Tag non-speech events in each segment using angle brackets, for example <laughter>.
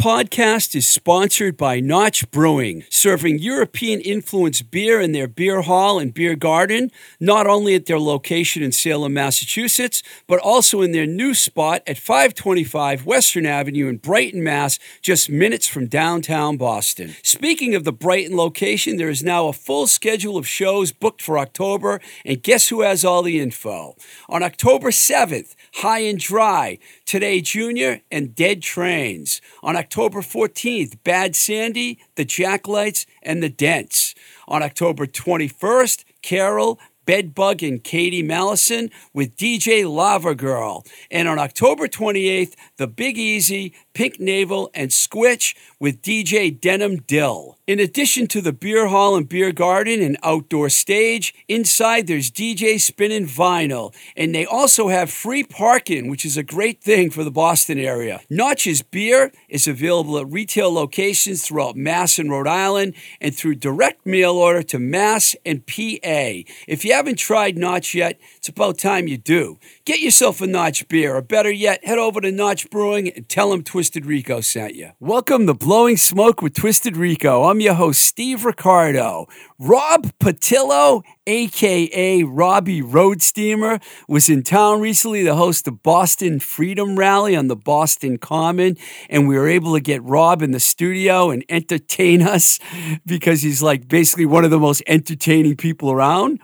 Podcast is sponsored by Notch Brewing, serving European influenced beer in their beer hall and beer garden, not only at their location in Salem, Massachusetts, but also in their new spot at 525 Western Avenue in Brighton, Mass., just minutes from downtown Boston. Speaking of the Brighton location, there is now a full schedule of shows booked for October, and guess who has all the info? On October 7th, High and Dry, Today Junior, and Dead Trains. On October 14th, Bad Sandy, The Jacklights, and The Dents. On October 21st, Carol, Bedbug, and Katie Mallison with DJ Lava Girl. And on October 28th, The Big Easy, Pink Navel, and Squitch with DJ Denim Dill. In addition to the beer hall and beer garden and outdoor stage, inside there's DJ spinning vinyl, and they also have free parking, which is a great thing for the Boston area. Notch's beer is available at retail locations throughout Mass and Rhode Island and through direct mail order to Mass and PA. If you haven't tried Notch yet, it's about time you do. Get yourself a Notch beer, or better yet, head over to Notch Brewing and tell them Twisted Rico sent you. Welcome to Blowing Smoke with Twisted Rico. I'm your host, Steve Ricardo. Rob Potylo, aka Robbie Road Steamer, was in town recently to host the Boston Freedom Rally on the Boston Common, and we were able to get Rob in the studio and entertain us <laughs> because he's like basically one of the most entertaining people around.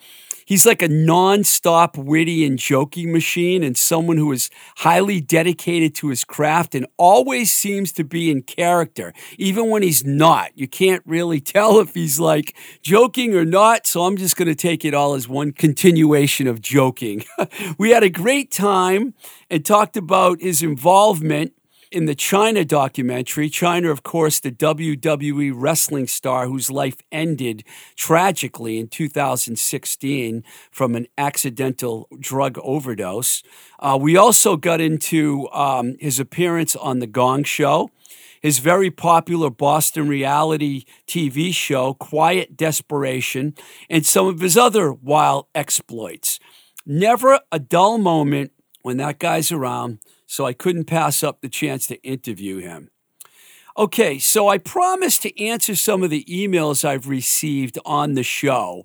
He's like a non-stop witty and joking machine and someone who is highly dedicated to his craft and always seems to be in character, even when he's not. You can't really <laughs> tell if he's like joking or not, so I'm just going to take it all as one continuation of joking. <laughs> we had a great time and talked about his involvement in the Chyna documentary, Chyna, of course, the WWE wrestling star whose life ended tragically in 2016 from an accidental drug overdose. Uh, we also got into um, his appearance on The Gong Show, his very popular Boston reality TV show, Quiet Desperation, and some of his other wild exploits. Never a dull moment when that guy's around so I couldn't pass up the chance to interview him. Okay, so I promised to answer some of the emails I've received on the show.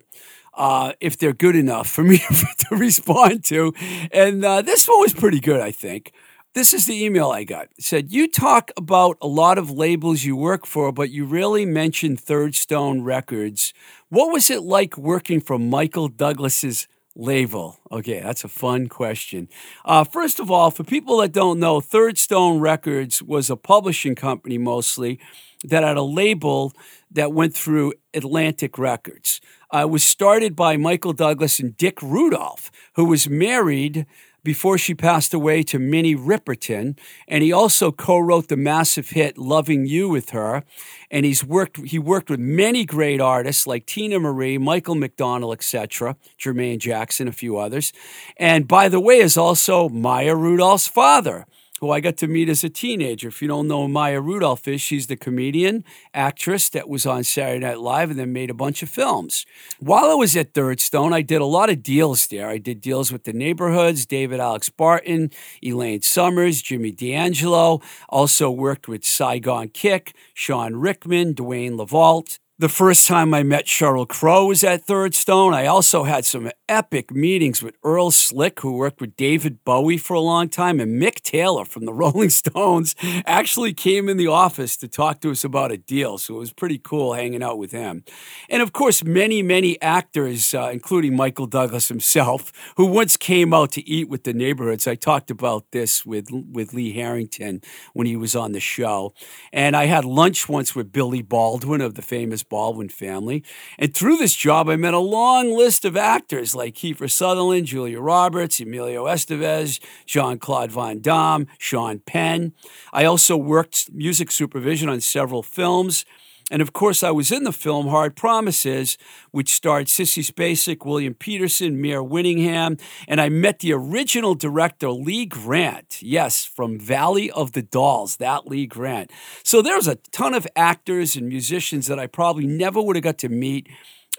Uh, if they're good enough for me <laughs> to respond to. And uh, this one was pretty good, I think. This is the email I got. It said, You talk about a lot of labels you work for, but you really mentioned Third Stone Records. What was it like working for Michael Douglas's label? Okay, that's a fun question. Uh, first of all, for people that don't know, Third Stone Records was a publishing company mostly that had a label that went through Atlantic Records. Uh, it was started by Michael Douglas and Dick Rudolph, who was married before she passed away to Minnie Riperton, and he also co-wrote the massive hit "Loving You" with her. And he's worked he worked with many great artists like Teena Marie, Michael McDonald, etc., Jermaine Jackson, a few others. And by the way, is also Maya Rudolph's father who I got to meet as a teenager. If you don't know Maya Rudolph is, she's the comedian, actress that was on Saturday Night Live and then made a bunch of films. While I was at Third Stone, I did a lot of deals there. I did deals with the neighborhoods, David Alex Barton, Elaine Summers, Jimmy D'Angelo. Also worked with Saigon Kick, Sean Rickman, Dwayne LaVault. The first time I met Sheryl Crow was at Third Stone. I also had some epic meetings with Earl Slick, who worked with David Bowie for a long time, and Mick Taylor from the <laughs> Rolling Stones actually came in the office to talk to us about a deal. So it was pretty cool hanging out with him. And of course, many, many actors, uh, including Michael Douglas himself, who once came out to eat with the neighborhoods. I talked about this with, with Lee Harrington when he was on the show. And I had lunch once with Billy Baldwin of the famous Baldwin family. And through this job, I met a long list of actors like Kiefer Sutherland, Julia Roberts, Emilio Estevez, Jean Claude Van Damme, Sean Penn. I also worked music supervision on several films. And of course, I was in the film Hard Promises, which starred Sissy Spacek, William Petersen, Mare Winningham, and I met the original director, Lee Grant. Yes, from Valley of the Dolls, that Lee Grant. So there's a ton of actors and musicians that I probably never would have got to meet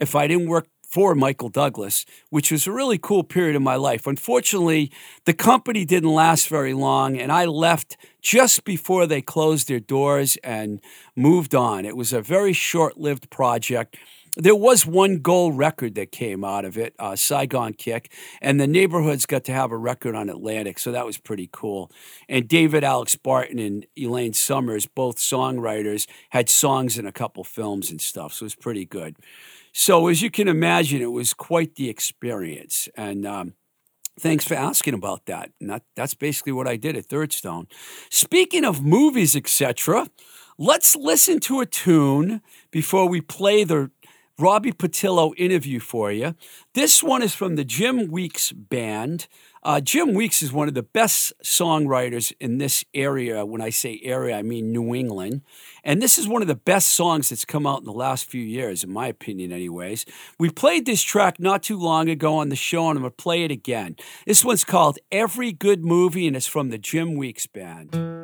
if I didn't work for Michael Douglas, which was a really cool period of my life. Unfortunately, the company didn't last very long, and I left just before they closed their doors and moved on. It was a very short lived project there was one gold record that came out of it, uh, Saigon Kick, and the neighborhoods got to have a record on Atlantic, so that was pretty cool. And David Alex Barton and Elaine Summers, both songwriters, had songs in a couple films and stuff, so it was pretty good. So as you can imagine, it was quite the experience, and. Um, Thanks for asking about that. And that, that's basically what I did at Third Stone. Speaking of movies, etc., let's listen to a tune before we play the Robbie Potylo interview for you. This one is from the Jim Weeks Band. Uh, Jim Weeks is one of the best songwriters in this area. When I say area, I mean New England. And this is one of the best songs that's come out in the last few years, in my opinion, anyways. We played this track not too long ago on the show, and I'm going to play it again. This one's called Every Good Movie, and it's from the Jim Weeks Band.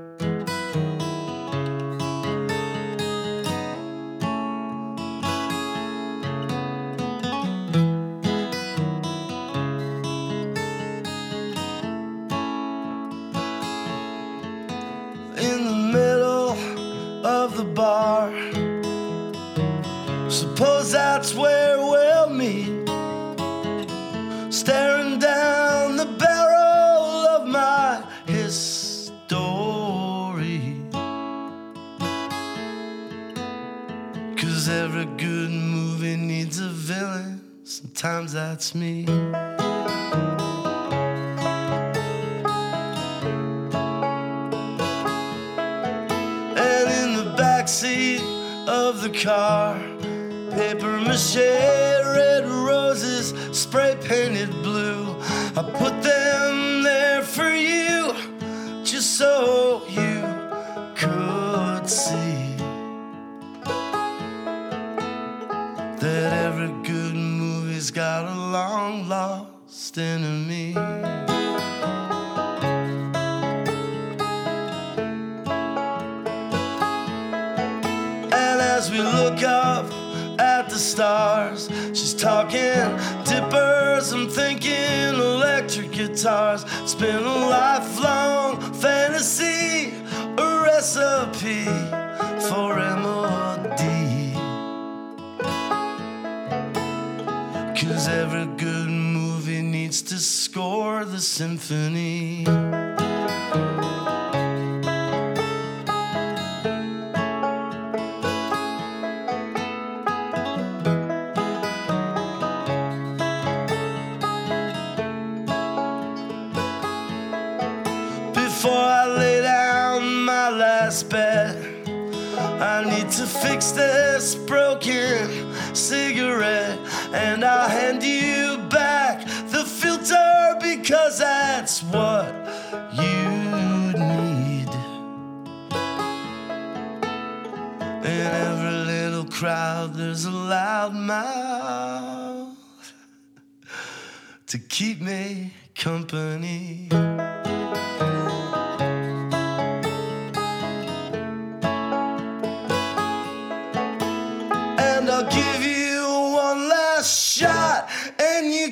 Sometimes that's me. And in the back seat of the car. Paper mache, red roses, spray painted blue. I put them there for you, just so you enemy. as we look up at the stars. She's talking dippers, I'm thinking electric guitars. It's been a lifelong fantasy, a recipe for MOD. Score the symphony. Before I lay down my last bed, I need to fix this broken cigarette and I'll hand you because that's what you need. In every little crowd, there's a loud mouth to keep me company. shot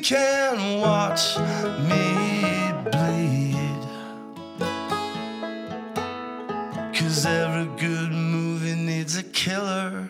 can watch me bleed. Cause every good movie needs a killer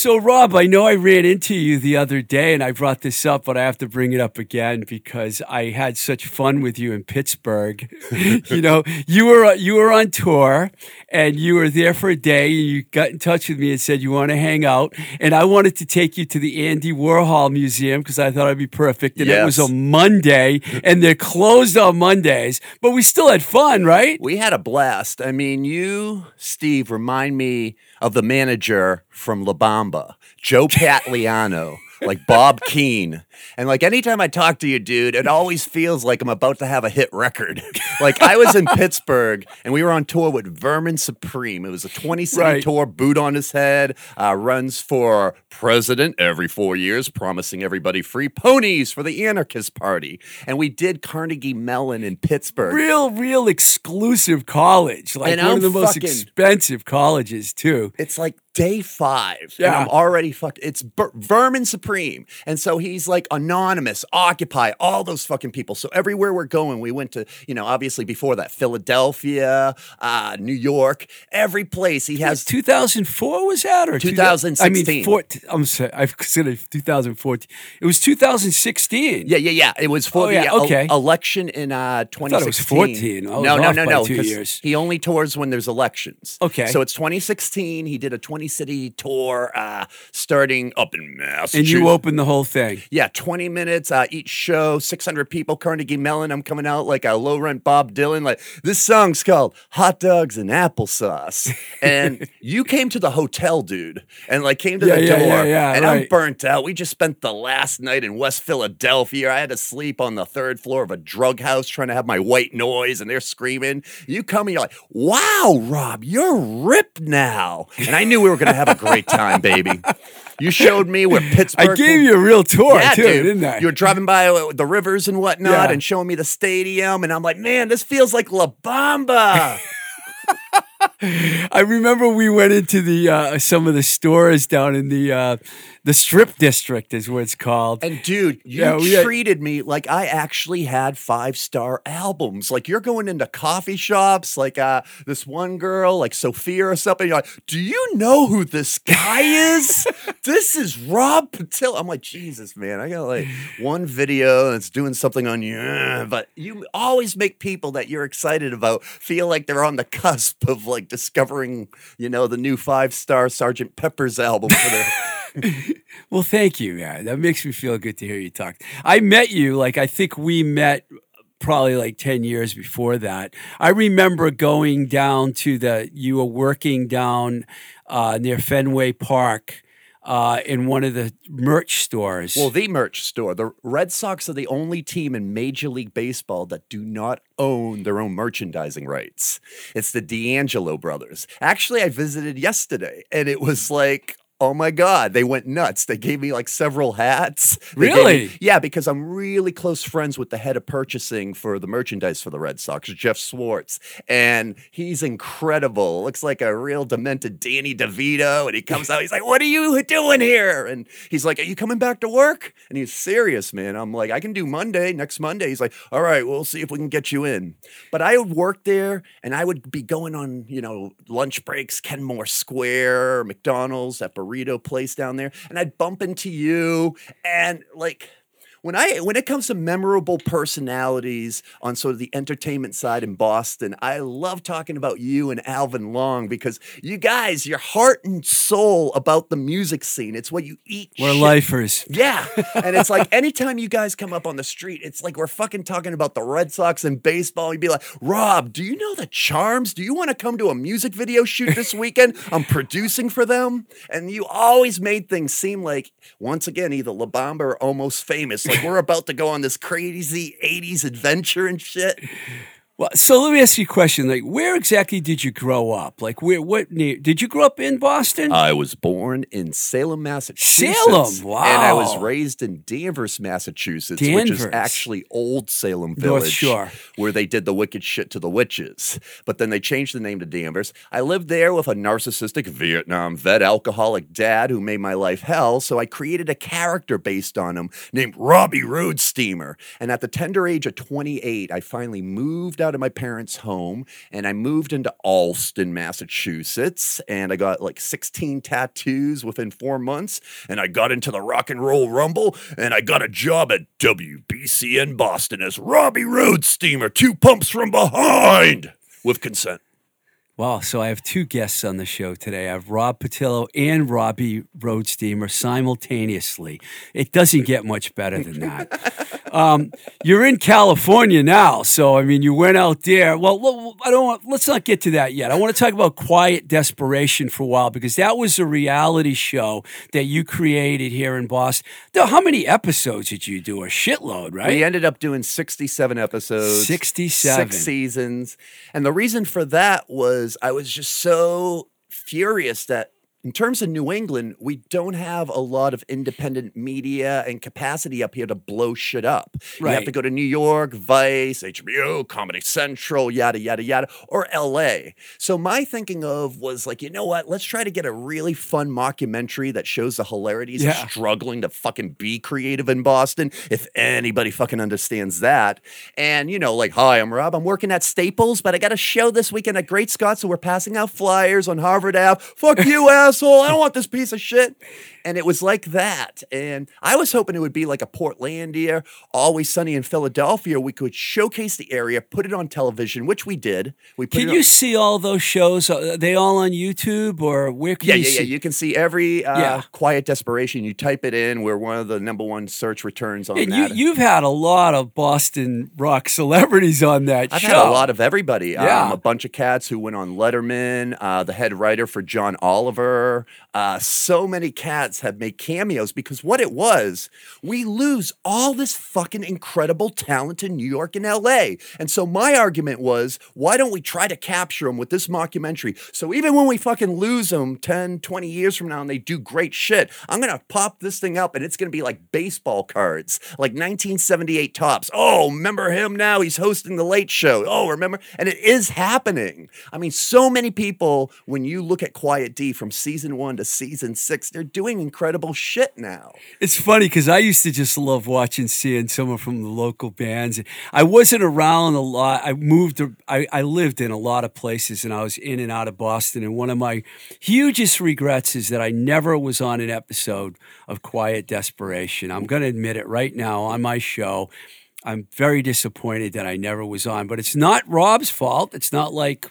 So, Rob, I know I ran into you the other day and I brought this up, but I have to bring it up again because I had such fun with you in Pittsburgh. <laughs> <laughs> you know, you were uh, you were on tour and you were there for a day and you got in touch with me and said you want to hang out. And I wanted to take you to the Andy Warhol Museum because I thought it'd be perfect. And yes. it was a Monday <laughs> and they're closed on Mondays, but we still had fun, right? We had a blast. I mean, you, Steve, remind me of the manager from La Bamba, Joe Pantoliano, like Bob <laughs> Keane. And like anytime I talk to you, dude, it always feels like I'm about to have a hit record. <laughs> like I was in <laughs> Pittsburgh and we were on tour with Vermin Supreme. It was a 20 city Right. tour, boot on his head, uh, runs for president every four years, promising everybody free ponies for the anarchist party. And we did Carnegie Mellon in Pittsburgh. Real, real exclusive college. Like And one I'm of the most expensive colleges, too. It's like day five. And Yeah. I'm already fucked. It's Ver- Vermin Supreme. And so he's like anonymous, Occupy, all those fucking people. So everywhere we're going, we went to, you know, obviously before that, Philadelphia, uh, New York, every place he has. 2004 was that or 2016. I mean, four, I'm sorry, I've considered 2014. It was 2016. Yeah, yeah, yeah. It was for Oh, the yeah, okay. election in uh, 2016. it was 14. I was no, no, no, no. years. He only tours when there's elections. Okay. So it's 2016. He did a 20 city tour uh, starting up in Massachusetts. And you opened the whole thing. Yeah, 20 minutes uh, each show, 600 people, Carnegie Mellon. I'm coming out like a low rent Bob Dylan. Like, this song's called Hot Dogs and Applesauce. <laughs> And you came to the hotel, dude, and like came to Yeah, the yeah, door. yeah, yeah, and I'm burnt out. We just spent the last night in West Philadelphia. I had to sleep on the third floor of a drug house trying to have my white noise, and they're screaming. You come and you're like, wow, Rob, you're ripped now. And I knew we were going to have a great time, baby. You showed me where Pittsburgh. I gave you a real tour, Yeah, too, dude. didn't I? You were driving by uh, the rivers and whatnot Yeah. and showing me the stadium. And I'm like, man, this feels like La Bamba. <laughs> I remember we went into the uh, some of the stores down in the uh, the strip district, is what it's called. and dude, you Yeah, we treated me like I actually had five star albums. Like you're going into coffee shops, like uh, this one girl, like Sophia or something. You're like, do you know who this guy is? <laughs> this is Rob Patil. I'm like, Jesus, man, I got like one video that's doing something on you. uh, But you always make people that you're excited about feel like they're on the cusp of like discovering, you know, the new five star Sergeant Pepper's album for their. <laughs> Well, thank you. Yeah, that makes me feel good to hear you talk. I met you, like I think we met probably like 10 years before that. I remember going down to the, you were working down uh, near Fenway Park uh, in one of the merch stores. Well, the merch store. The Red Sox are the only team in Major League Baseball that do not own their own merchandising rights. It's the D'Angelo brothers. Actually, I visited yesterday and it was like, oh my God, they went nuts. They gave me like several hats. They gave me- Really? yeah, because I'm really close friends with the head of purchasing for the merchandise for the Red Sox, Jeff Swartz. And he's incredible. Looks like a real demented Danny DeVito. And he comes out, he's like, What are you doing here? And he's like, Are you coming back to work? And he's serious, man. I'm like, I can do Monday, next Monday. He's like, All right, we'll see if we can get you in. But I would work there and I would be going on, you know, lunch breaks, Kenmore Square, McDonald's, that burrito place down there. And I'd bump into you and like, when I when it comes to memorable personalities on sort of the entertainment side in Boston, I love talking about you and Alvin Long because you guys, your heart and soul about the music scene. It's what you eat. we're shit lifers. yeah. And it's like <laughs> anytime you guys come up on the street, it's like we're fucking talking about the Red Sox and baseball. You'd be like, Rob, do you know the charms? Do you want to come to a music video shoot this weekend? I'm producing for them. And you always made things seem like, once again, either La Bamba or almost famous. Like we're about to go on this crazy 80s adventure and shit. Well, so let me ask you a question. Like, where exactly did you grow up? Like, where, what, near, did you grow up in Boston? I was born in Salem, Massachusetts. Salem, wow. And I was raised in Danvers, Massachusetts, which is actually old Salem North Village, Shore. where they did the wicked shit to the witches. But then they changed the name to Danvers. I lived there with a narcissistic Vietnam vet alcoholic dad who made my life hell. So I created a character based on him named Robbie Road Steamer. And at the tender age of 28, I finally moved out of my parents' home and I moved into Allston, Massachusetts. And I got like 16 tattoos within four months. And I got into the rock and roll rumble and I got a job at WBCN Boston as Robbie Road Steamer, two pumps from behind with consent. Wow, so I have two guests on the show today. I have Rob Potylo and Robbie Roadsteamer simultaneously. It doesn't get much better than that. <laughs> Um, you're in California now, so I mean, you went out there. Well, I don't. Want, let's not get to that yet. I want to talk about Quiet Desperation for a while because that was a reality show that you created here in Boston. Now, how many episodes did you do? A shitload, right? We ended up doing 67 episodes, 67. six seasons. And the reason for that was I was just so furious that in terms of New England, we don't have a lot of independent media and capacity up here to blow shit up. You have to go to New York, Vice, HBO, Comedy Central, yada, yada, yada, or LA. So my thinking of was like, you know what? Let's try to get a really fun mockumentary that shows the hilarities Yeah. of struggling to fucking be creative in Boston, if anybody fucking understands that. And, you know, like, hi, I'm Rob. I'm working at Staples, but I got a show this weekend at Great Scott, so we're passing out flyers on Harvard Ave. Fuck <laughs> you, asshole. I don't want this piece of shit. And it was like that. And I was hoping it would be like a Portlandia, Always Sunny in Philadelphia. We could showcase the area, put it on television, which we did. We put Can you on- see all those shows? Are they all on YouTube or where can Yeah, you yeah, see? yeah. You can see every uh, Yeah. quiet desperation. You type it in. We're one of the number one search returns on And you, that. you've had a lot of Boston rock celebrities on that show. I've show. had a lot of everybody. Yeah. Um, a bunch of cats who went on Letterman. Uh, the head writer for John Oliver. Uh, so many cats have made cameos because what it was, we lose all this fucking incredible talent in New York and LA. And so my argument was, why don't we try to capture them with this mockumentary? So even when we fucking lose them 10, 20 years from now and they do great shit, I'm going to pop this thing up and it's going to be like baseball cards, like 1978 Topps. Oh, remember him now? He's hosting the late show. Oh, remember? And it is happening. I mean, so many people, when you look at Quiet D from season one to season six, they're doing incredible shit now. It's funny because I used to just love watching, seeing someone from the local bands. I wasn't around a lot. I moved, I, I lived in a lot of places and I was in and out of Boston. And one of my hugest regrets is that I never was on an episode of Quiet Desperation. I'm going to admit it right now on my show. I'm very disappointed that I never was on, but it's not Rob's fault. It's not like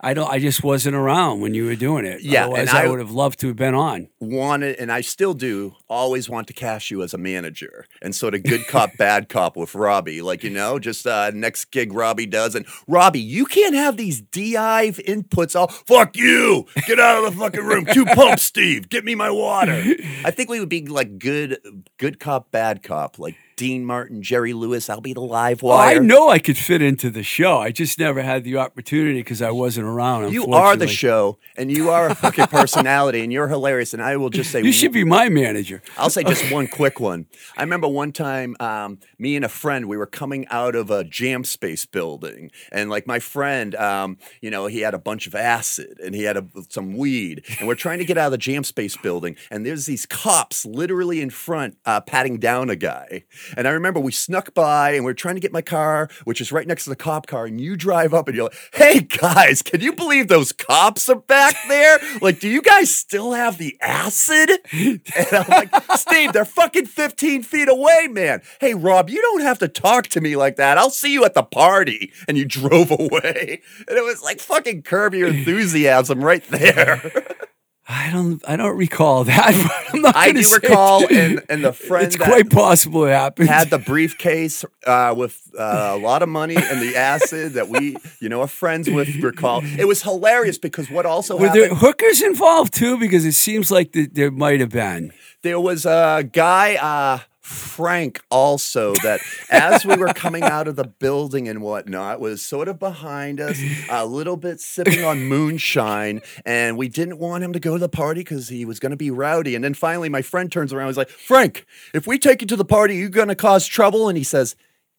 I don't. I just wasn't around when you were doing it. Yeah, Otherwise, I, I- would have loved to have been on. wanted, and I still do, always want to cast you as a manager and sort of good cop, <laughs> bad cop with Robbie. Like, you know, just uh, next gig Robbie does. And Robbie, you can't have these DI inputs all, fuck you, get out of the fucking room, two pumps, Steve, get me my water. <laughs> I think we would be like good, good cop, bad cop, like Dean Martin, Jerry Lewis, I'll be the live Well, I know I could fit into the show. I just never had the opportunity because I wasn't around. You are the show, and you are a fucking <laughs> personality, and you're hilarious. And I will just say, You should be my manager. I'll say just <laughs> one quick one. I remember one time, um, me and a friend, we were coming out of a jam space building, and like my friend, um, you know, he had a bunch of acid and he had a, some weed, and we're trying to get out of the jam space building, and there's these cops literally in front, uh, patting down a guy. And I remember we snuck by, and we are trying to get my car, which is right next to the cop car, and you drive up, and you're like, "Hey guys, can you believe those cops are back there? Like, do you guys still have the acid?" And I'm like, Steve, they're fucking 15 feet away, man. Hey, Rob, you don't have to talk to me like that. I'll see you at the party. And you drove away. And it was like fucking curb your enthusiasm right there. <laughs> I don't. I don't recall that. <laughs> I'm not I do recall, it. and, and the friend it's quite possible it happened. had the briefcase uh, with uh, a lot of money and the acid that we, you know, are friends with recall. It was hilarious because what also Were happened. there hookers involved too? Because it seems like th- there might have been. There was a guy, uh, Frank, also that as we were coming out of the building and whatnot, was sort of behind us, a little bit sipping on moonshine, and we didn't want him to go to the party because he was going to be rowdy. And then finally, my friend turns around, and like, "Frank, if we take you to the party, you're going to cause trouble." And he says.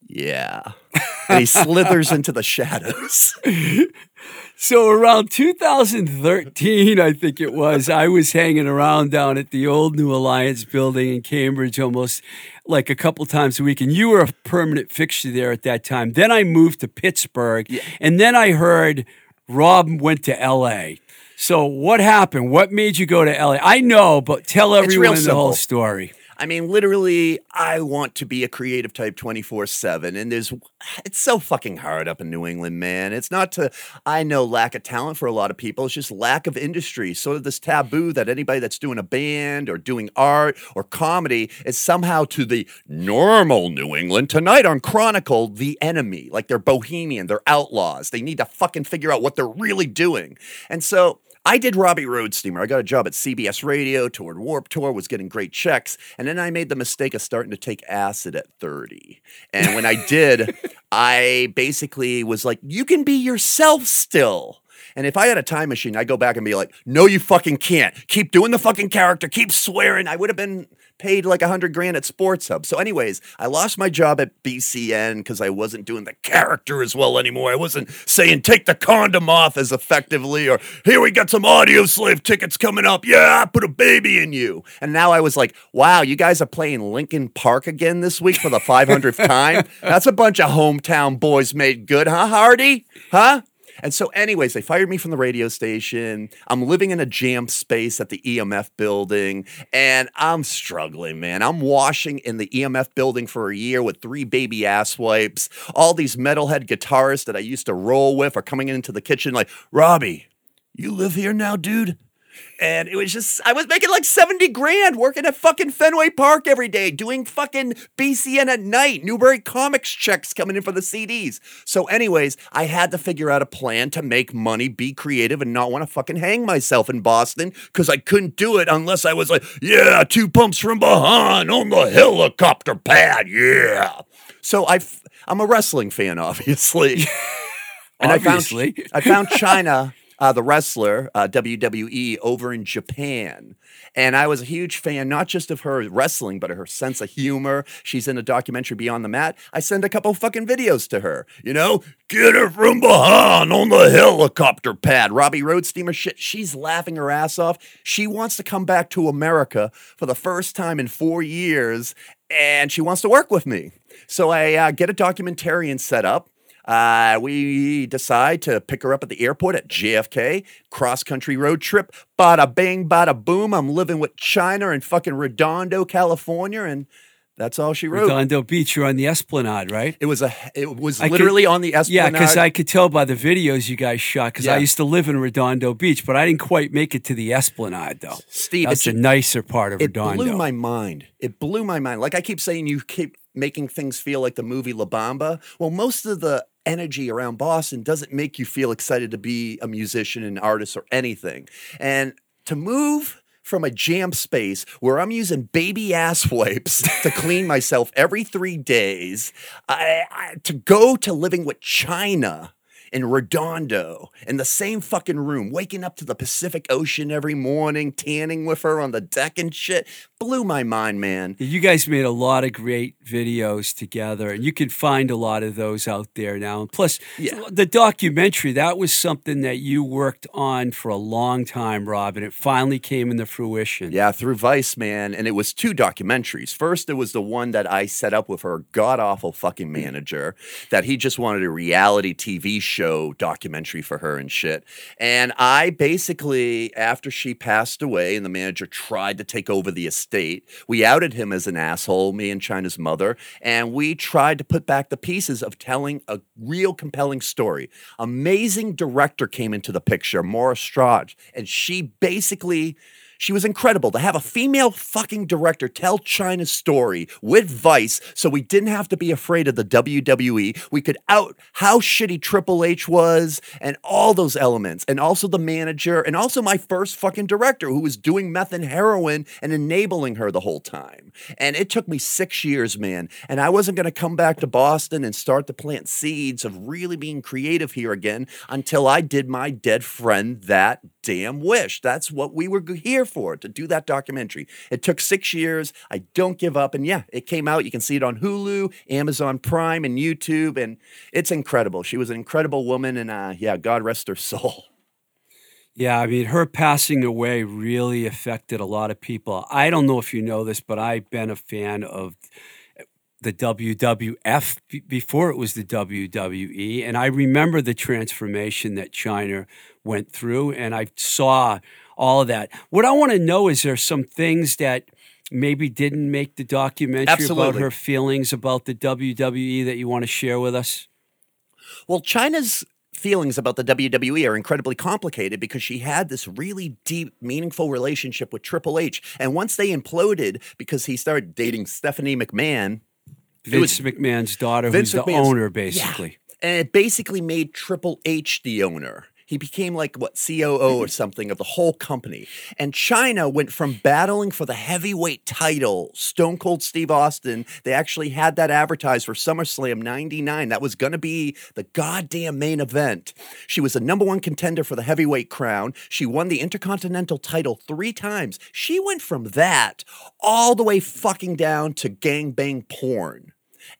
Yeah. And he slithers into the shadows. <laughs> So around 2013, I think it was, I was hanging around down at the old New Alliance building in Cambridge almost like a couple times a week. And you were a permanent fixture there at that time. Then I moved to Pittsburgh. And then I heard Rob went to LA. So what happened? What made you go to LA? I know, but tell everyone the whole story. I mean, literally, I want to be a creative type 24 7. And there's, it's so fucking hard up in New England, man. It's not to, I know, lack of talent for a lot of people. It's just lack of industry. Sort of this taboo that anybody that's doing a band or doing art or comedy is somehow to the normal New England. Tonight on Chronicle, the enemy. Like they're bohemian, they're outlaws. They need to fucking figure out what they're really doing. And so, I did Robbie Road Steamer. I got a job at CBS Radio, toured Warp Tour, was getting great checks. And then I made the mistake of starting to take acid at 30. And when I did, <laughs> I basically was like, you can be yourself still. And if I had a time machine, I'd go back and be like, no, you fucking can't. Keep doing the fucking character, keep swearing. I would have been paid like a hundred grand at Sports Hub. So, anyways, I lost my job at BCN because I wasn't doing the character as well anymore. I wasn't saying take the condom off as effectively, or here we got some audio slave tickets coming up. Yeah, I put a baby in you. And now I was like, wow, you guys are playing Linkin Park again this week for the 500th time. That's a bunch of hometown boys made good, huh, Hardy? Huh? And so, anyways, they fired me from the radio station. I'm living in a jam space at the EMF building, and I'm struggling, man. I'm washing in the EMF building for a year with three baby ass wipes. All these metalhead guitarists that I used to roll with are coming into the kitchen like, Robbie, you live here now, dude? And it was just, I was making like 70 grand working at fucking Fenway Park every day, doing fucking BCN at night, Newbury Comics checks coming in for the CDs. So, anyways, I had to figure out a plan to make money, be creative, and not want to fucking hang myself in Boston because I couldn't do it unless I was like, yeah, two pumps from behind on the helicopter pad, yeah. So, i I'm a wrestling fan, <laughs> obviously. <laughs> and Obviously. I found, I found Chyna <laughs> uh, the wrestler, uh, WWE, over in Japan. And I was a huge fan, not just of her wrestling, but of her sense of humor. She's in a documentary Beyond the Mat. I send a couple fucking videos to her. You know, get her from behind on the helicopter pad. Robbie Road Steamer shit. She's laughing her ass off. She wants to come back to America for the first time in four years, and she wants to work with me. So I uh, get a documentarian set up. Uh, we decide to pick her up at the airport at JFK, cross country road trip. Bada bing, bada boom. I'm living with Chyna in fucking Redondo, California, and that's all she wrote. Redondo Beach, you're on the Esplanade, right? It was a. It was I could- literally on the Esplanade. Yeah, because I could tell by the videos you guys shot. Because I used to live in Redondo Beach, but I didn't quite make it to the Esplanade, though. Steve, That's a nicer part of it Redondo. It blew my mind. It blew my mind. Like I keep saying, you keep making things feel like the movie La Bamba. Well, most of the energy around Boston doesn't make you feel excited to be a musician, an artist, or anything. And to move from a jam space where I'm using baby ass wipes to clean <laughs> myself every three days, I, I, to go to living with Chyna in Redondo in the same fucking room, waking up to the Pacific Ocean every morning, tanning with her on the deck and shit, blew my mind, man. You guys made a lot of great videos together, and you can find a lot of those out there now. And plus, Yeah. the documentary that was something that you worked on for a long time, Rob, and it finally came into fruition. Yeah, through Vice, man. And it was two documentaries. First, it was the one that I set up with her god awful fucking manager that he just wanted a reality TV show documentary for her and shit. And I basically, after she passed away and the manager tried to take over the estate, we outed him as an asshole, me and Chyna's mother. And we tried to put back the pieces of telling a real compelling story. Amazing director came into the picture, Maura Strach, and she basically she was incredible to have a female fucking director tell Chyna's story with Vice so we didn't have to be afraid of the WWE. We could out how shitty Triple H was and all those elements. And also the manager and also my first fucking director who was doing meth and heroin and enabling her the whole time. And it took me six years, man. And I wasn't going to come back to Boston and start to plant seeds of really being creative here again until I did my dead friend that damn wish. That's what we were here for, to do that documentary. It took six years. I don't give up. And yeah, it came out. You can see it on Hulu, Amazon Prime, and YouTube. And it's incredible. She was an incredible woman. And uh, yeah, God rest her soul. Yeah, I mean, her passing away really affected a lot of people. I don't know if you know this, but I've been a fan of the WWF before it was the WWE. And I remember the transformation that Chyna went through, and I saw all of that. What I want to know is there some things that maybe didn't make the documentary about her feelings about the WWE that you want to share with us? Well, Chyna's feelings about the WWE are incredibly complicated because she had this really deep, meaningful relationship with Triple H. And once they imploded because he started dating Stephanie McMahon, Vince McMahon's daughter, Vince who's the McMahon's- owner, Yeah. basically. and it basically made Triple H the owner. He became like what COO or mm-hmm. something of the whole company. And Chyna went from battling for the heavyweight title, Stone Cold Steve Austin. They actually had that advertised for SummerSlam 99. That was going to be the goddamn main event. She was the number one contender for the heavyweight crown. She won the Intercontinental title three times. She went from that all the way fucking down to gangbang porn.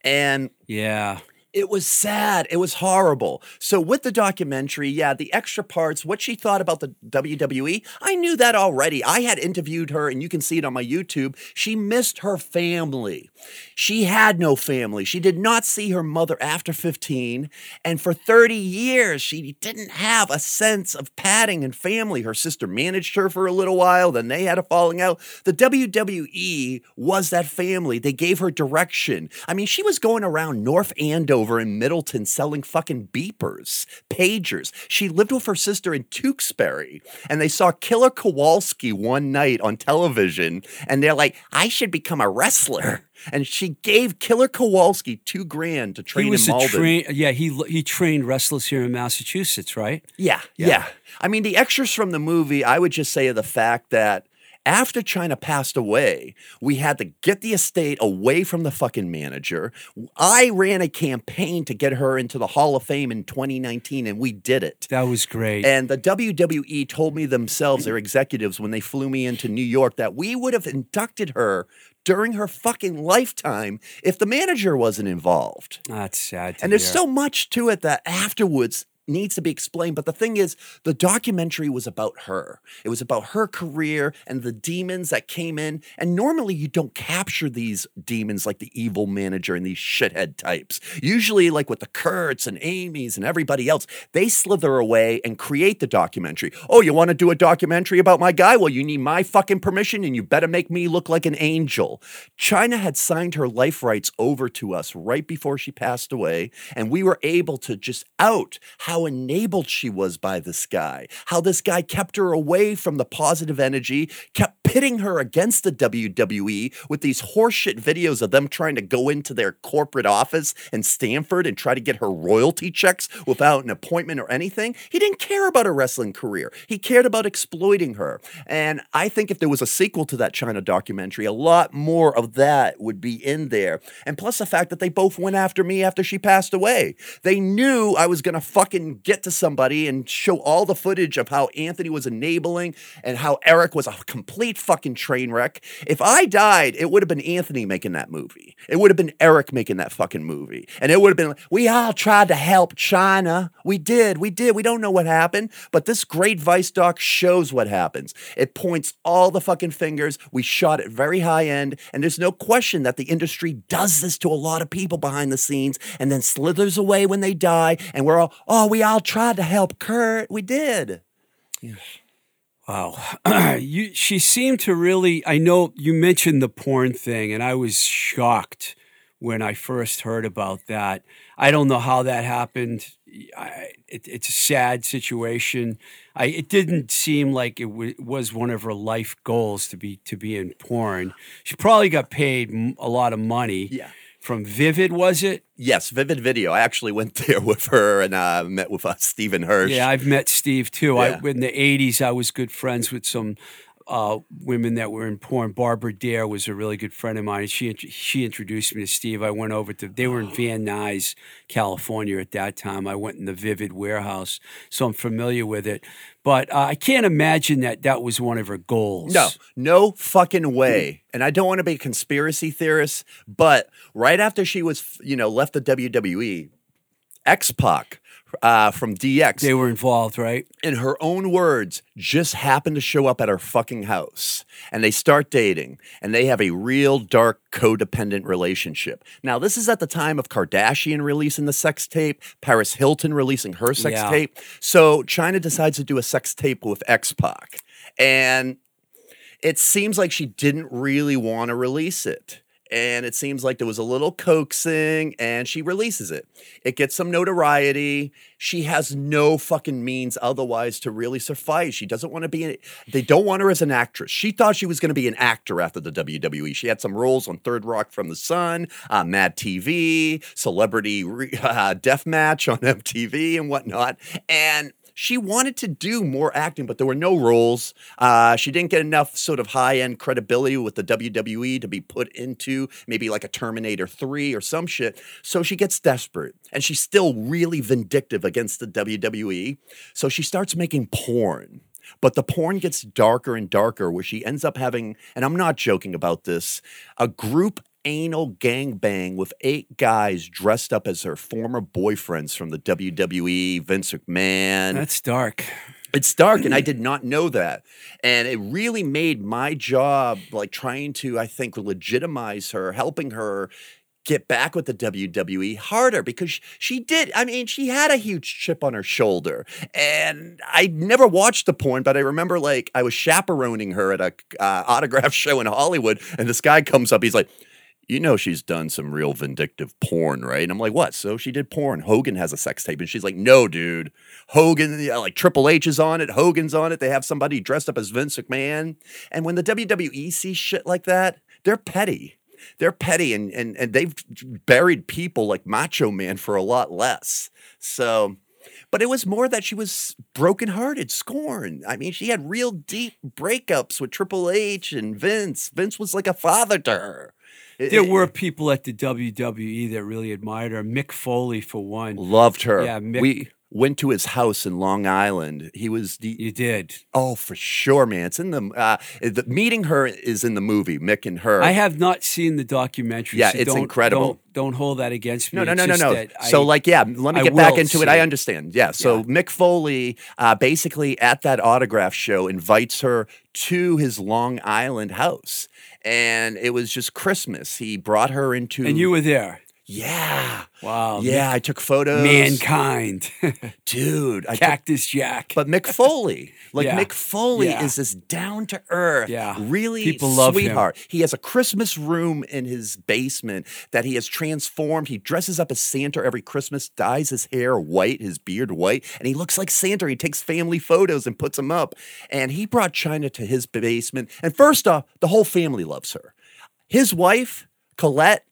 And Yeah. It was sad. It was horrible. So with the documentary, yeah, the extra parts, what she thought about the WWE, I knew that already. I had interviewed her, and you can see it on my YouTube. She missed her family. She had no family. She did not see her mother after 15, and for 30 years, she didn't have a sense of padding and family. Her sister managed her for a little while, then they had a falling out. The WWE was that family. They gave her direction. I mean, she was going around North Andover and Middleton selling fucking beepers, pagers. She lived with her sister in Tewksbury, and they saw Killer Kowalski one night on television, and they're like, I should become a wrestler. And she gave Killer Kowalski two grand to train he was in Malden. train. Yeah, he he trained wrestlers here in Massachusetts, right? Yeah, yeah, I mean, the extras from the movie, I would just say of the fact that after Chyna passed away, we had to get the estate away from the fucking manager. I ran a campaign to get her into the Hall of Fame in 2019, and we did it. That was great. And the WWE told me themselves, their executives, when they flew me into New York, that we would have inducted her during her fucking lifetime if the manager wasn't involved. That's sad. And there's hear. so much to it that afterwards needs to be explained. But the thing is, the documentary was about her. It was about her career and the demons that came in. And normally you don't capture these demons like the evil manager and these shithead types. Usually, like with the Kurtz and Amy's and everybody else, they slither away and create the documentary. Oh, you want to do a documentary about my guy? Well, you need my fucking permission and you better make me look like an angel. Chyna had signed her life rights over to us right before she passed away, and we were able to just out how enabled she was by this guy, how this guy kept her away from the positive energy, kept pitting her against the WWE with these horseshit videos of them trying to go into their corporate office in Stamford and try to get her royalty checks without an appointment or anything. He didn't care about her wrestling career. He cared about exploiting her. And I think if there was a sequel to that Chyna documentary, a lot more of that would be in there. And plus the fact that they both went after me after she passed away. They knew I was going to fucking get to somebody and show all the footage of how Anthony was enabling and how Eric was a complete fucking train wreck. If I died, it would have been Anthony making that movie. It would have been Eric making that fucking movie. And it would have been, we all tried to help Chyna. We did. We did. We don't know what happened, but this great Vice doc shows what happens. It points all the fucking fingers. We shot it very high end, and there's no question that the industry does this to a lot of people behind the scenes and then slithers away when they die. And we're all, oh, we all tried to help Kurt. We did. Yeah. Wow. <clears throat> you she seemed to really I know you mentioned the porn thing and I was shocked when I first heard about that. I don't know how that happened. I, it, it's a sad situation. I it didn't seem like it w- was one of her life goals to be to be in porn. She probably got paid m- a lot of money. Yeah. From Vivid, was it? Yes, Vivid Video. I actually went <laughs> there with her and uh, met with uh, Steven Hirsch. Yeah, I've met Steve too. Yeah. I, in the '80s, I was good friends with some uh, women that were in porn. Barbara Dare was a really good friend of mine. She she introduced me to Steve. I went over to. They were in Van Nuys, California at that time. I went in the Vivid warehouse, so I'm familiar with it. But uh, I can't imagine that that was one of her goals. No, no fucking way. And I don't want to be a conspiracy theorist, but right after she was, you know, left the WWE, X Pac uh, from DX, they were involved, right? in her own words, just happened to show up at her fucking house. And they start dating, and they have a real dark codependent relationship. Now, this is at the time of Kardashian releasing the sex tape, Paris Hilton releasing her sex Yeah. tape. So Chyna decides to do a sex tape with X Pac. And it seems like she didn't really want to release it. And it seems like there was a little coaxing, and she releases it. It gets some notoriety. She has no fucking means otherwise to really suffice. She doesn't want to be. They don't want her as an actress. She thought she was going to be an actor after the WWE. She had some roles on Third Rock from the Sun, uh, Mad TV, Celebrity <laughs> uh, Death Match on MTV, and whatnot. And she wanted to do more acting, but there were no roles. Uh, she didn't get enough sort of high end credibility with the WWE to be put into maybe like a Terminator 3 or some shit. So she gets desperate and she's still really vindictive against the WWE. So she starts making porn. But the porn gets darker and darker, where she ends up having, and I'm not joking about this, a group anal gangbang with eight guys dressed up as her former boyfriends from the WWE, Vince McMahon. That's dark. It's dark, and I did not know that. And it really made my job, like trying to, I think, legitimize her, helping her get back with the WWE harder because she did. I mean, she had a huge chip on her shoulder. And I never watched the porn, but I remember like I was chaperoning her at a uh, autograph <laughs> show in Hollywood, and this guy comes up. He's like, you know she's done some real vindictive porn, right? And I'm like, what? So she did porn. Hogan has a sex tape. And she's like, no, dude. Hogan, yeah, like Triple H is on it. Hogan's on it. They have somebody dressed up as Vince McMahon. And when the WWE sees shit like that, they're petty. They're petty and, and, and they've buried people like Macho Man for a lot less. So, but it was more that she was brokenhearted, scorned. I mean, she had real deep breakups with Triple H and Vince. Vince was like a father to her. It- There it- were people at the WWE that really admired her. Mick Foley, for one. Loved her. Yeah, Mick- we went to his house in Long Island. He was the You did. oh for sure, man. It's in the uh, the meeting her is in the movie Mick and her. I have not seen the documentary. Yeah, so it's don't- incredible. Don't, don't hold that against me. no, no, It's no, no, no. So, I- like, yeah, let me I get back into it. I understand. Yeah. So, Yeah. Mick Foley, uh, basically at that autograph show, invites her to his Long Island house, and it was just Christmas. He brought her into, and you were there. Yeah, Wow. yeah. I took photos, Mankind. <laughs> dude. I took Cactus Jack. But Mick Foley, <laughs> like Yeah. Mick Foley Yeah. is this down to earth, Yeah. really People love him. sweetheart. He has a Christmas room in his basement that he has transformed. He dresses up as Santa every Christmas, dyes his hair white, his beard white, and he looks like Santa. He takes family photos and puts them up. And he brought Chyna to his basement. And first off, the whole family loves her. His wife, Colette,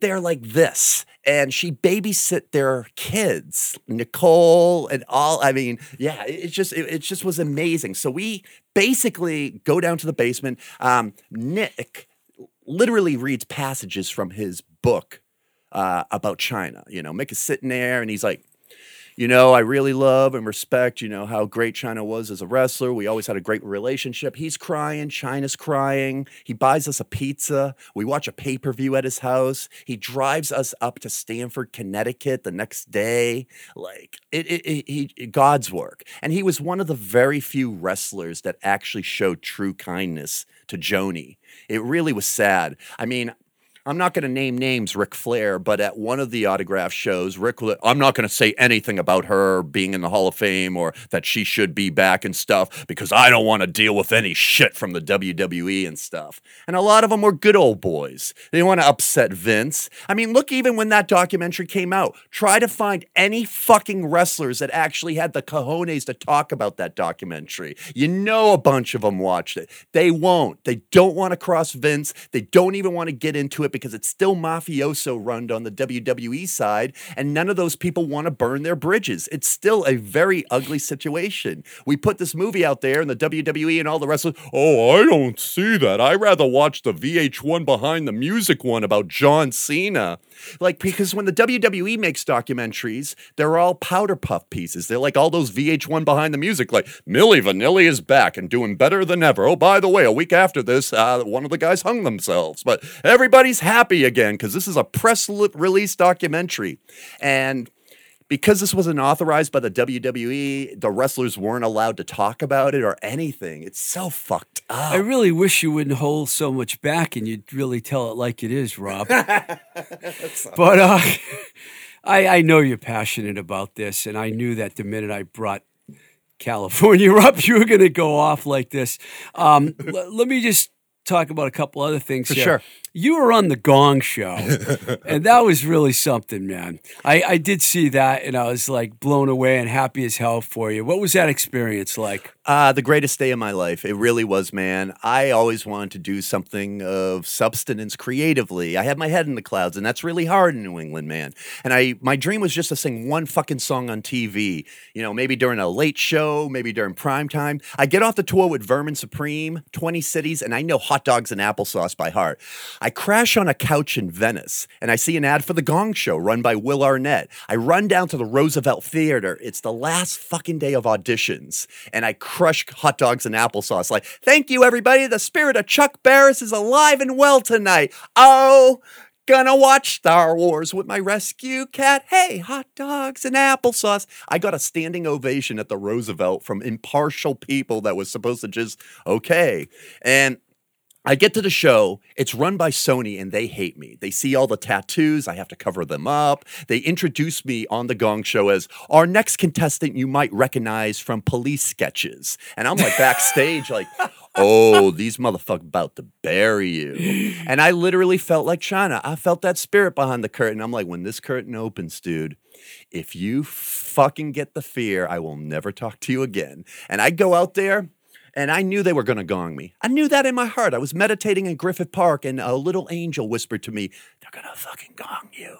they're like this and she babysit their kids nicole and all i mean yeah it, just it, it just was amazing. So we basically go down to the basement. Um, Mick literally reads passages from his book uh, about Chyna you know mick is sitting there and he's like you know, I really love and respect, you know, how great Chyna was as a wrestler. We always had a great relationship. He's crying, Chyna's crying. He buys us a pizza. We watch a pay per view at his house. He drives us up to Stamford, Connecticut the next day. Like, it, it, it, he, God's work. And he was one of the very few wrestlers that actually showed true kindness to Joanie. It really was sad. I mean, I'm not going to name names, Ric Flair, but at one of the autograph shows, Ric, I'm not going to say anything about her being in the Hall of Fame or that she should be back and stuff because I don't want to deal with any shit from the WWE and stuff. And a lot of them were good old boys. They want to upset Vince. I mean, look, even when that documentary came out, try to find any fucking wrestlers that actually had the cojones to talk about that documentary. You know, a bunch of them watched it. They won't. They don't want to cross Vince. They don't even want to get into it because it's still mafioso run on the WWE side, and none of those people want to burn their bridges. It's still a very ugly situation. We put this movie out there, and the WWE and all the wrestlers, oh, I don't see that. I rather watch the VH1 behind the music one about John Cena. Like, because when the WWE makes documentaries, they're all powder puff pieces. They're like all those VH1 behind the music, like Milli Vanilli is back and doing better than ever. Oh, by the way, a week after this, uh, one of the guys hung themselves. But everybody's happy again because this is a press release documentary. And because this wasn't authorized by the WWE, the wrestlers weren't allowed to talk about it or anything. It's so fucked up. I really wish you wouldn't hold so much back and you'd really tell it like it is, Rob. <laughs> but uh, <laughs> I, I know you're passionate about this, and I knew that the minute I brought California <laughs> up. You were going to go off like this. Um, l- let me just talk about a couple other things For here. sure. You were on the Gong Show, <laughs> and that was really something, man. I, I did see that, and I was like blown away and happy as hell for you. What was that experience like? Uh, the greatest day of my life. It really was, man. I always wanted to do something of substance creatively. I had my head in the clouds, and that's really hard in New England, man. And I, my dream was just to sing one fucking song on TV. You know, maybe during a late show, maybe during prime time. I get off the tour with Vermin Supreme, 20 cities, and I know hot dogs and applesauce by heart. I crash on a couch in Venice, and I see an ad for the Gong Show run by Will Arnett. I run down to the Roosevelt Theater. It's the last fucking day of auditions, and I crush hot dogs and applesauce. Like, thank you, everybody. The spirit of Chuck Barris is alive and well tonight. Oh, gonna watch Star Wars with my rescue cat. Hey, hot dogs and applesauce. I got a standing ovation at the Roosevelt from impartial people that was supposed to just, okay. And I get to the show. It's run by Sony and they hate me. They see all the tattoos. I have to cover them up. They introduce me on the Gong Show as our next contestant you might recognize from police sketches. And I'm like backstage, like, <laughs> oh, these motherfuckers about to bury you. And I literally felt like Chyna. I felt that spirit behind the curtain. I'm like, when this curtain opens, dude, if you fucking get the fear, I will never talk to you again. And I go out there and I knew they were going to gong me. I knew that in my heart. I was meditating in Griffith Park, and a little angel whispered to me, They're going to fucking gong you.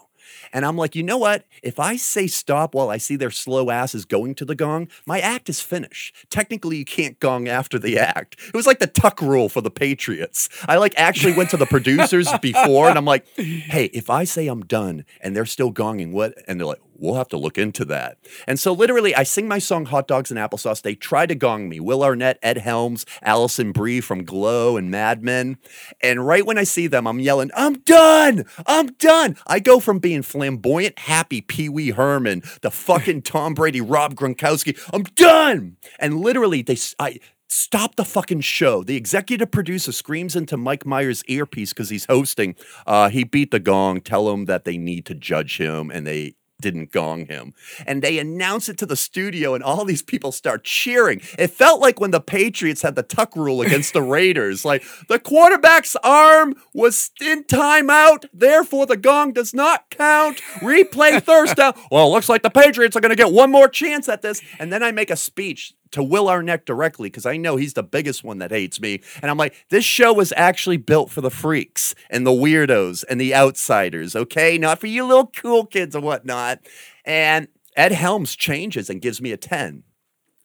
And I'm like, you know what? If I say stop while I see their slow asses going to the gong, my act is finished. Technically, you can't gong after the act. It was like the tuck rule for the Patriots. I like actually went to the producers <laughs> before, and I'm like, hey, if I say I'm done and they're still gonging, what? And they're like, we'll have to look into that. And so literally, I sing my song Hot Dogs and Applesauce. They try to gong me. Will Arnett, Ed Helms, Alison Brie from Glow and Mad Men. And right when I see them, I'm yelling, I'm done! I'm done! I go from being flamboyant, happy Pee Wee Herman, the fucking Tom Brady, Rob Gronkowski, I'm done! And literally, they, I, Stop the fucking show. The executive producer screams into Mike Myers' earpiece because he's hosting. Uh, he beat the gong. Tell him that they need to judge him, and they didn't gong him. And they announce it to the studio, and all these people start cheering. It felt like when the Patriots had the tuck rule against the Raiders. Like the quarterback's arm was in timeout, therefore the gong does not count. Replay thirst down. <laughs> Well, it looks like the Patriots are going to get one more chance at this. And then I make a speech to Will Arnett directly because I know he's the biggest one that hates me. And I'm like, this show was actually built for the freaks and the weirdos and the outsiders, okay? Not for you little cool kids and whatnot. And Ed Helms changes and gives me a 10.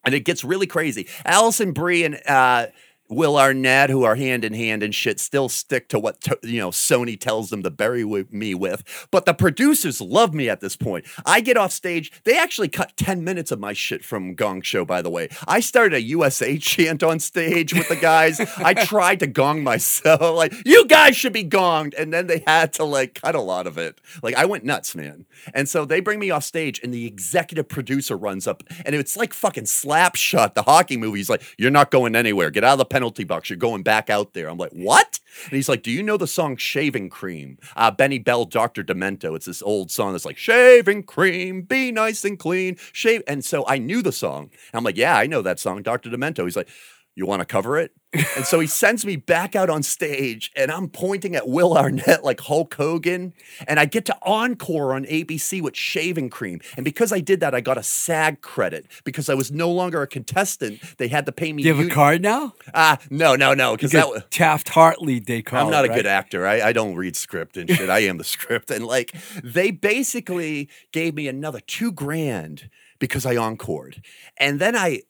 And it gets really crazy. Alison Brie and uh, Will Arnett, who are hand in hand and shit, still stick to what to, you know Sony tells them to bury me with. But the producers love me at this point. I get off stage. They actually cut ten minutes of my shit from Gong Show. By the way, I started a USA <laughs> chant on stage with the guys. I <laughs> tried to gong myself, <laughs> like you guys should be gonged, and then they had to like cut a lot of it. Like I went nuts, man. And so they bring me off stage, and the executive producer runs up, and it's like fucking Slapshot, the hockey movie. He's like, "You're not going anywhere. Get out of the penalty box. You're going back out there." I'm like, "What?" And he's like, "Do you know the song Shaving Cream?" Uh, Benny Bell, Dr. Demento. It's this old song that's like, "Shaving cream, be nice and clean, shave." And so I knew the song. And I'm like, "Yeah, I know that song, Dr. Demento." He's like, "You want to cover it?" and so he sends me back out on stage, and I'm pointing at Will Arnett like Hulk Hogan. And I get to encore on ABC with shaving cream. And because I did that, I got a SAG credit because I was no longer a contestant. They had to pay me. Do you have a card now? Ah, no, no, no, because that. Was Taft Hartley, they call I'm not it, a good actor. I, I don't read script and shit. I am the <laughs> script. And like, they basically gave me another two grand because I encored. And then I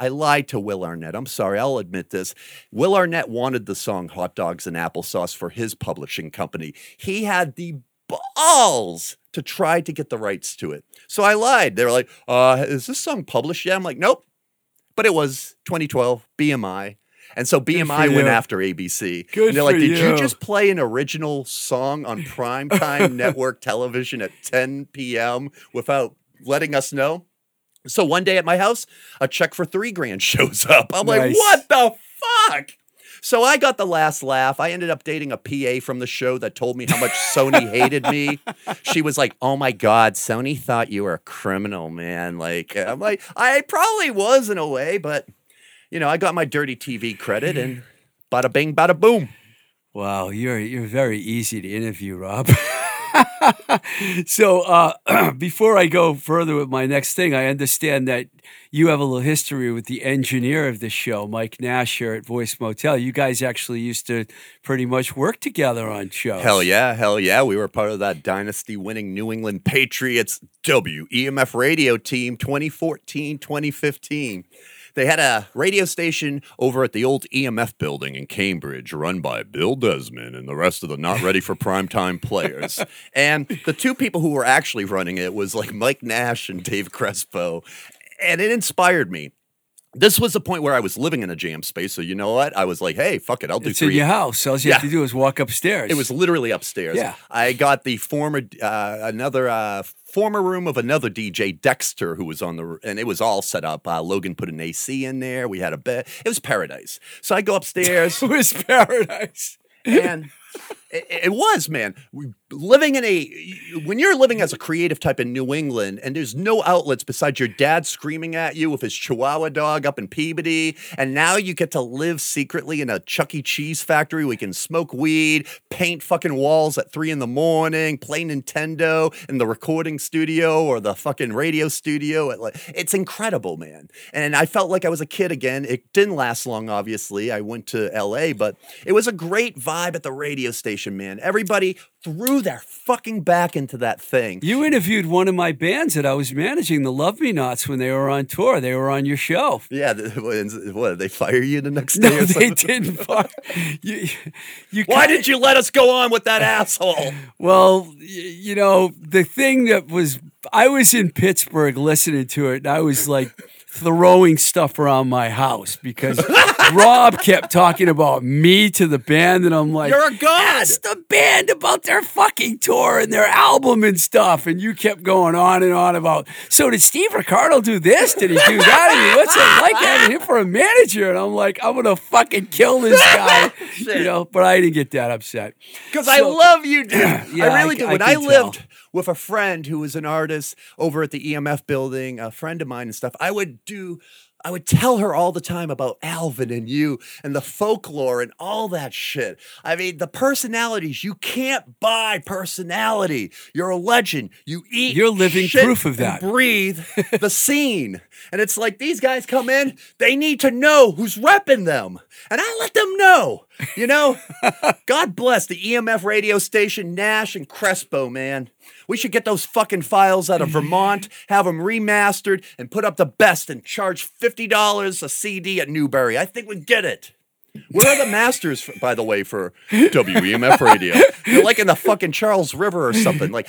I lied to Will Arnett. I'm sorry, I'll admit this. Will Arnett wanted the song Hot Dogs and Applesauce for his publishing company. He had the balls to try to get the rights to it. So I lied. They were like, uh, is this song published yet? I'm like, nope. But it was 2012, BMI. And so BMI went after ABC. Good and they're like, did you you." just play an original song on <laughs> primetime network television at 10 p.m. without letting us know? So one day at my house, a check for three grand <laughs> shows up. I'm like, what the fuck? So I got the last laugh. I ended up dating a PA from the show that told me how much Sony <laughs> hated me. She was like, "Oh my god, Sony thought you were a criminal, man." Like uh, I'm like, I probably was in a way, but you know, I got my dirty TV credit and <laughs> bada bing, bada boom. Wow, you're you're very easy to interview, Rob. <laughs> so uh, <clears throat> before I go further with my next thing, I understand that you have a little history with the engineer of the show, Mike Nash, here at Voice Motel. You guys actually used to pretty much work together on shows. Hell yeah, hell yeah. We were part of that dynasty winning New England Patriots WEMF radio team 2014 2015. They had a radio station over at the old EMF building in Cambridge, run by Bill Desmond and the rest of the not ready for primetime players. <laughs> And the two people who were actually running it was like Mike Nash and Dave Crespo. And it inspired me. This was the point where I was living in a jam space. So you know what? I was like, hey, fuck it. I'll do It's three. in your house. All you have to do is walk upstairs. It was literally upstairs. Yeah. I got the former, uh, another uh, former room of another DJ, Dexter, who was on the, and it was all set up. Uh, Logan put an AC in there. We had a bed. It was paradise. So I go upstairs, <laughs> it was paradise. and it, was man. Living in a, when you're living as a creative type in New England, and there's no outlets besides your dad screaming at you with his Chihuahua dog up in Peabody, and now you get to live secretly in a Chuck E. Cheese factory. We can smoke weed, paint fucking walls at three in the morning, play Nintendo in the recording studio or the fucking radio studio. It's incredible, man. And I felt like I was a kid again. It didn't last long, obviously. I went to LA, but it was a great vibe at the radio station, man. Everybody threw their fucking back into that thing. You interviewed one of my bands that I was managing, the Love Me Nots, when they were on tour. They were on your show. Yeah, <laughs> what, did they fire you the next No, day? or they didn't. <laughs> fire You, you Why did you let us go on with that asshole? <laughs> Well, you know, the thing that was, I was in Pittsburgh listening to it, and I was like throwing stuff around my house because <laughs> Rob kept talking about me to the band, and I'm like, You're a god. Ask the band about their fucking tour and their album and stuff. And you kept going on and on about, so did Steve Ricardo do this? Did he do that? I mean, what's it like having him for a manager? And I'm like, I'm to fucking kill this guy. <laughs> you know, but I didn't get that upset. Because I love you, dude. <clears throat> Yeah, I really I- do. I When I, can lived tell. With a friend who was an artist over at the EMF building, a friend of mine and stuff, I would do. I would tell her all the time about Alvin and you and the folklore and all that shit. I mean, the personalities, you can't buy personality. You're a legend. You eat. You're living proof of that. breathe <laughs> the scene. And it's like these guys come in, they need to know who's repping them. And I let them know. You know, God bless the EMF radio station, Nash and Crespo, man. We should get those fucking files out of Vermont, have them remastered, and put up the best and charge $50 a CD at Newbury. I think we get it. Where are the masters, by the way, for WEMF radio? They're like in the fucking Charles River or something. Like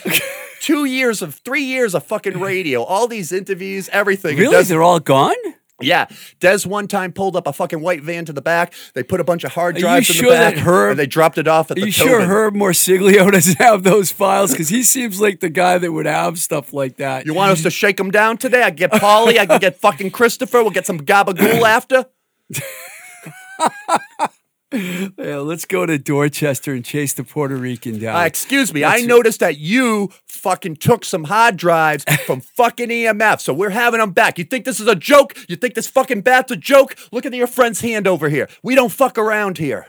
two years of, three years of fucking radio, all these interviews, everything. Really? They're all gone? Yeah, Des one time pulled up a fucking white van to the back. They put a bunch of hard drives in sure the back, that Herb- and they dropped it off at Are the. you sure. Herb Morsiglio doesn't <laughs> have those files? Because he seems like the guy that would have stuff like that. You want us to shake them down today? I can get Polly. I can get <laughs> fucking Christopher. We'll get some gabagool after. <laughs> Yeah, let's go to Dorchester and chase the Puerto Rican down. Uh, excuse me. I noticed that you fucking took some hard drives from <laughs> fucking EMF, so we're having them back. You think this is a joke? You think this fucking bat's a joke? Look at your friend's hand over here. We don't fuck around here.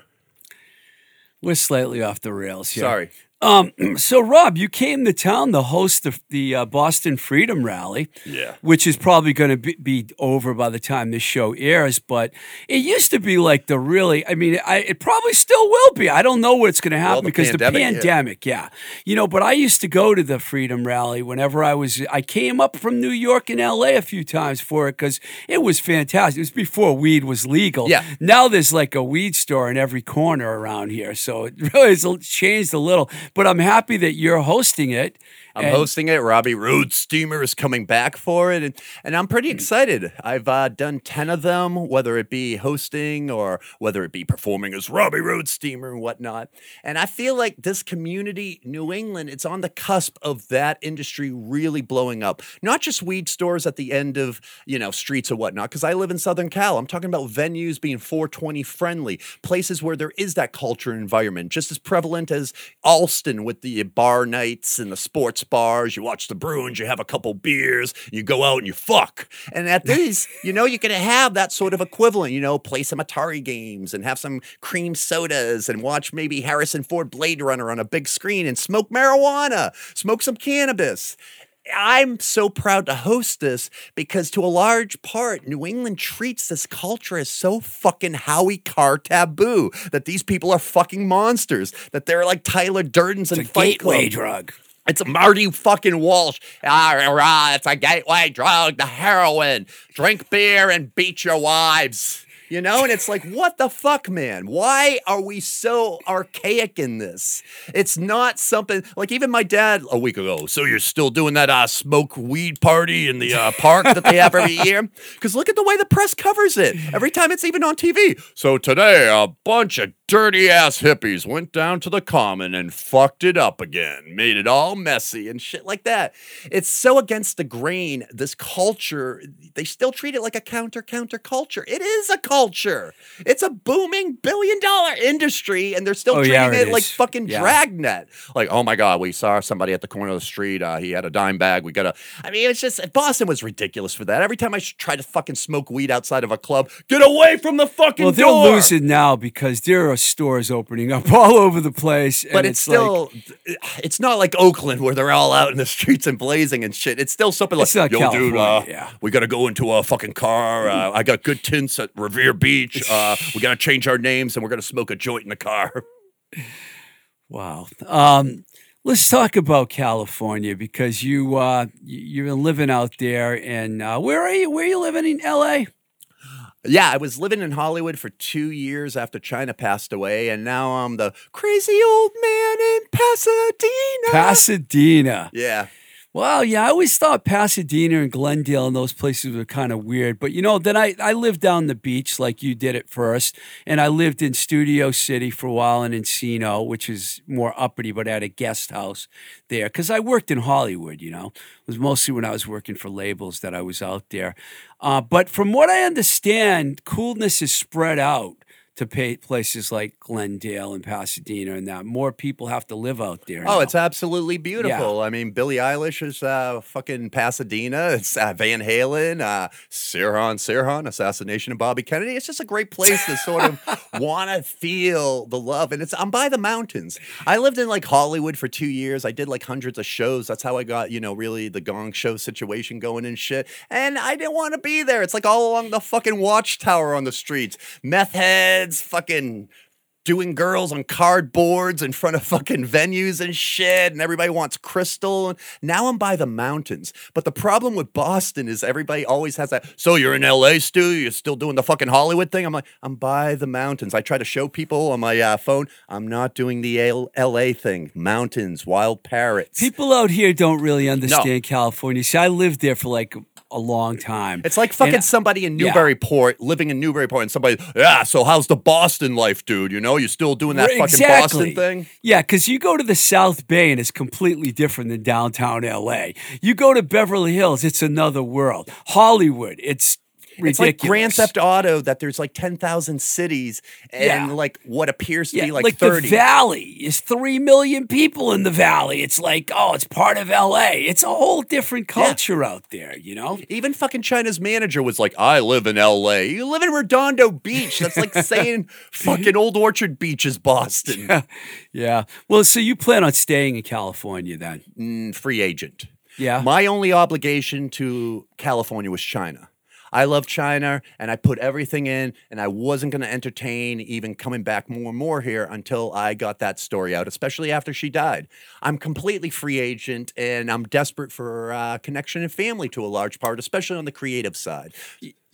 We're slightly off the rails here. Sorry. Um, <clears throat> so, Rob, you came to town to host the, the uh, Boston Freedom Rally. Yeah. Which is probably going to be, be over by the time this show airs. But it used to be like the really, I mean, I, it probably still will be. I don't know what's going to happen the because the pandemic, yeah. yeah. You know, but I used to go to the Freedom Rally whenever I was, I came up from New York and LA a few times for it because it was fantastic. It was before weed was legal. Yeah. Now there's like a weed store in every corner around here. So it <laughs> really has changed a little. But I'm happy that you're hosting it. I'm And- hosting it. Robbie Roadsteamer is coming back for it, and, and I'm pretty excited. I've uh, done 10 of them, whether it be hosting or whether it be performing as Robbie Roadsteamer and whatnot. And I feel like this community, New England, it's on the cusp of that industry really blowing up. Not just weed stores at the end of, you know, streets or whatnot, because I live in Southern Cal. I'm talking about venues being 420 friendly, places where there is that culture and environment, just as prevalent as Allston with the bar nights and the sports bars. You watch the Bruins, you have a couple beers, you go out and you fuck. And at <laughs> these, you know, you can have that sort of equivalent, you know, play some Atari games and have some cream sodas and watch maybe Harrison Ford Blade Runner on a big screen and smoke marijuana, smoke some cannabis. I'm so proud to host this because, to a large part, New England treats this culture as so fucking Howie Carr taboo that these people are fucking monsters, that they're like Tyler Durden's and Fight Club. gateway drug. It's a Marty fucking Walsh. Ah, rah, it's a gateway drug, the heroin. Drink beer and beat your wives. You know, and it's like, <laughs> what the fuck, man? Why are we so archaic in this? It's not something like even my dad a week ago. So you're still doing that uh, smoke weed party in the uh, park that they have every year? <laughs> Because look at the way the press covers it every time it's even on TV. So today, a bunch of dirty ass hippies went down to the common and fucked it up again, made it all messy and shit like that. It's so against the grain. This culture, they still treat it like a counter counter culture. It is a culture. It's a booming billion dollar industry, and they're still Oh, treating yeah, it, it like fucking Yeah. dragnet. Like, oh my god, we saw somebody at the corner of the street. Uh, he had a dime bag. We gotta. I mean, it's just Boston was ridiculous for that. Every time I try to fucking smoke weed outside of a club, get away from the fucking Well, they're losing now because there are stores opening up <laughs> all over the place. But it's, like- still, it's not like Oakland where they're all out in the streets and blazing and shit. It's still something like, It's yo, dude, uh, California, yeah. we got to go into a fucking car. Uh, I got good tints at Revere Beach. Uh, we got to change our names and we're going to smoke a joint in the car. <laughs> Wow. Um, let's talk about California because you uh, you've been living out there, and uh, where are you? Where are you living in L.A.? Yeah, I was living in Hollywood for two years after Chyna passed away, and now I'm the crazy old man in Pasadena. Pasadena. yeah. Well, yeah, I always thought Pasadena and Glendale and those places were kind of weird. But you know, then I, I lived down the beach like you did at first. And I lived in Studio City for a while in Encino, which is more uppity, but I had a guest house there. Because I worked in Hollywood, you know. It was mostly when I was working for labels that I was out there. Uh, but from what I understand, coolness is spread out to pay places like Glendale and Pasadena and that. More people have to live out there. Oh, now. it's absolutely beautiful. I mean, Billie Eilish is uh, fucking Pasadena. It's uh, Van Halen, uh, Sirhan Sirhan, Assassination of Bobby Kennedy. It's just a great place to sort of <laughs> want to feel the love. And it's I'm by the mountains. I lived in like Hollywood for two years. I did like hundreds of shows. That's how I got you know really the Gong Show situation going and shit. And I didn't want to be there. It's like all along the fucking watchtower on the streets, meth heads, fucking doing girls on cardboards in front of fucking venues and shit, and everybody wants crystal. And now I'm by the mountains. But the problem with Boston is everybody always has that. So you're in LA, Stu? You're still doing the fucking Hollywood thing? I'm like, I'm by the mountains. I try to show people on my uh, phone, I'm not doing the L- LA thing. Mountains, wild parrots. People out here don't really understand California. See, I lived there for like a long time. It's like fucking And- somebody in yeah. Newburyport, living in Newburyport, and somebody, yeah, so how's the Boston life, dude? You know, you still doing that fucking Exactly. Boston thing? Yeah, because you go to the South Bay and it's completely different than downtown LA. You go to Beverly Hills, it's another world. Hollywood, it's It's like Grand Theft Auto that there's like 10,000 cities and Yeah. like what appears to Yeah, be like, like 30. the valley is three million people in the valley. It's like, oh, it's part of LA. It's a whole different culture out there, you know? Even fucking Chyna's manager was like, I live in LA. You live in Redondo Beach. That's like <laughs> saying fucking Old Orchard Beach is Boston. Yeah. Well, so you plan on staying in California then? Mm, Free agent. Yeah. My only obligation to California was Chyna. I love Chyna and I put everything in, and I wasn't going to entertain even coming back more and more here until I got that story out, especially after she died. I'm completely free agent and I'm desperate for uh, connection and family to a large part, especially on the creative side.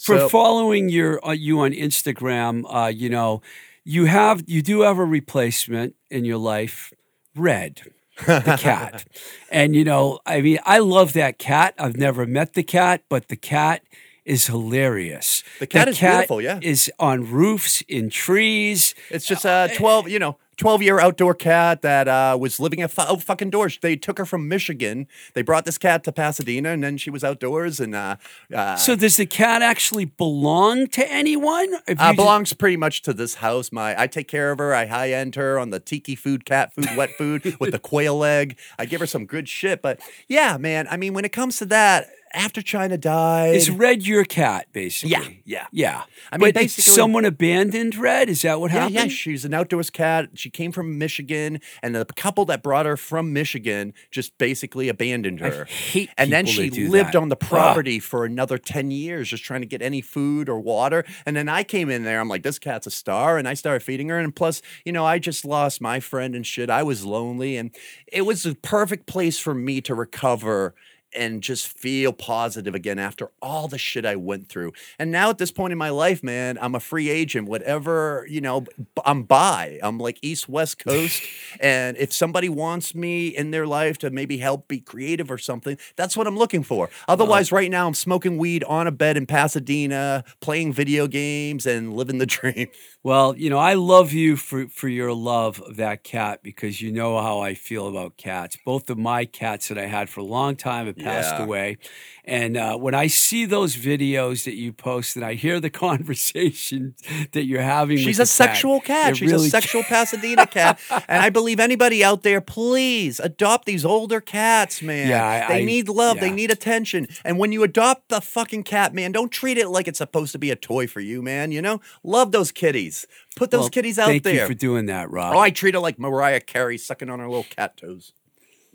for So- following your uh, you on Instagram, uh, you know, you have you do have a replacement in your life, Red, the cat. <laughs> and, you know, I mean, I love that cat. I've never met the cat, but the cat is hilarious. The cat is beautiful, yeah. Is on roofs, in trees. It's just a 12, you know, 12 year outdoor cat that uh, was living at out fucking doors. They took her from Michigan. They brought this cat to Pasadena and then she was outdoors. And uh, uh, So does the cat actually belong to anyone? If uh, belongs pretty much to this house. My I take care of her. I high end her on the tiki food, cat food, wet food with the quail egg. I give her some good shit. But yeah, man. I mean, when it comes to that, after Chyna died, Is Red your cat, basically? Yeah, yeah. Yeah. I mean, but it's basically- someone abandoned Red? Is that what Yeah, happened? yeah, she's an outdoors cat. She came from Michigan, and the couple that brought her from Michigan just basically abandoned her. hate and then she lived that. on the Ugh. property for another 10 years, just trying to get any food or water. And then I came in there, I'm like, this cat's a star. And I started feeding her. And plus, you know, I just lost my friend and shit. I was lonely, and it was a perfect place for me to recover and just feel positive again after all the shit I went through. And now at this point in my life, man, I'm a free agent. Whatever, you know, I'm by. I'm like East West Coast. <laughs> and if somebody wants me in their life to maybe help be creative or something, that's what I'm looking for. Otherwise, right now I'm smoking weed on a bed in Pasadena, playing video games and living the <laughs> dream. Well, you know, I love you for, for your love of that cat because you know how I feel about cats. Both of my cats that I had for a long time have passed Yeah. away. And uh, when I see those videos that you post and I hear the <laughs> conversation that you're having She's with a cat, sexual cat. it She's really- a sexual <laughs> Pasadena cat. And I believe anybody out there, please adopt these older cats, man. Yeah, I- they I- need love. They need attention. And when you adopt the fucking cat, man, don't treat it like it's supposed to be a toy for you, man. You know, love those kitties. Put those Well, kitties out thank there. you for doing that, Rob. oh, I treat her like Mariah Carey sucking on her little cat toes.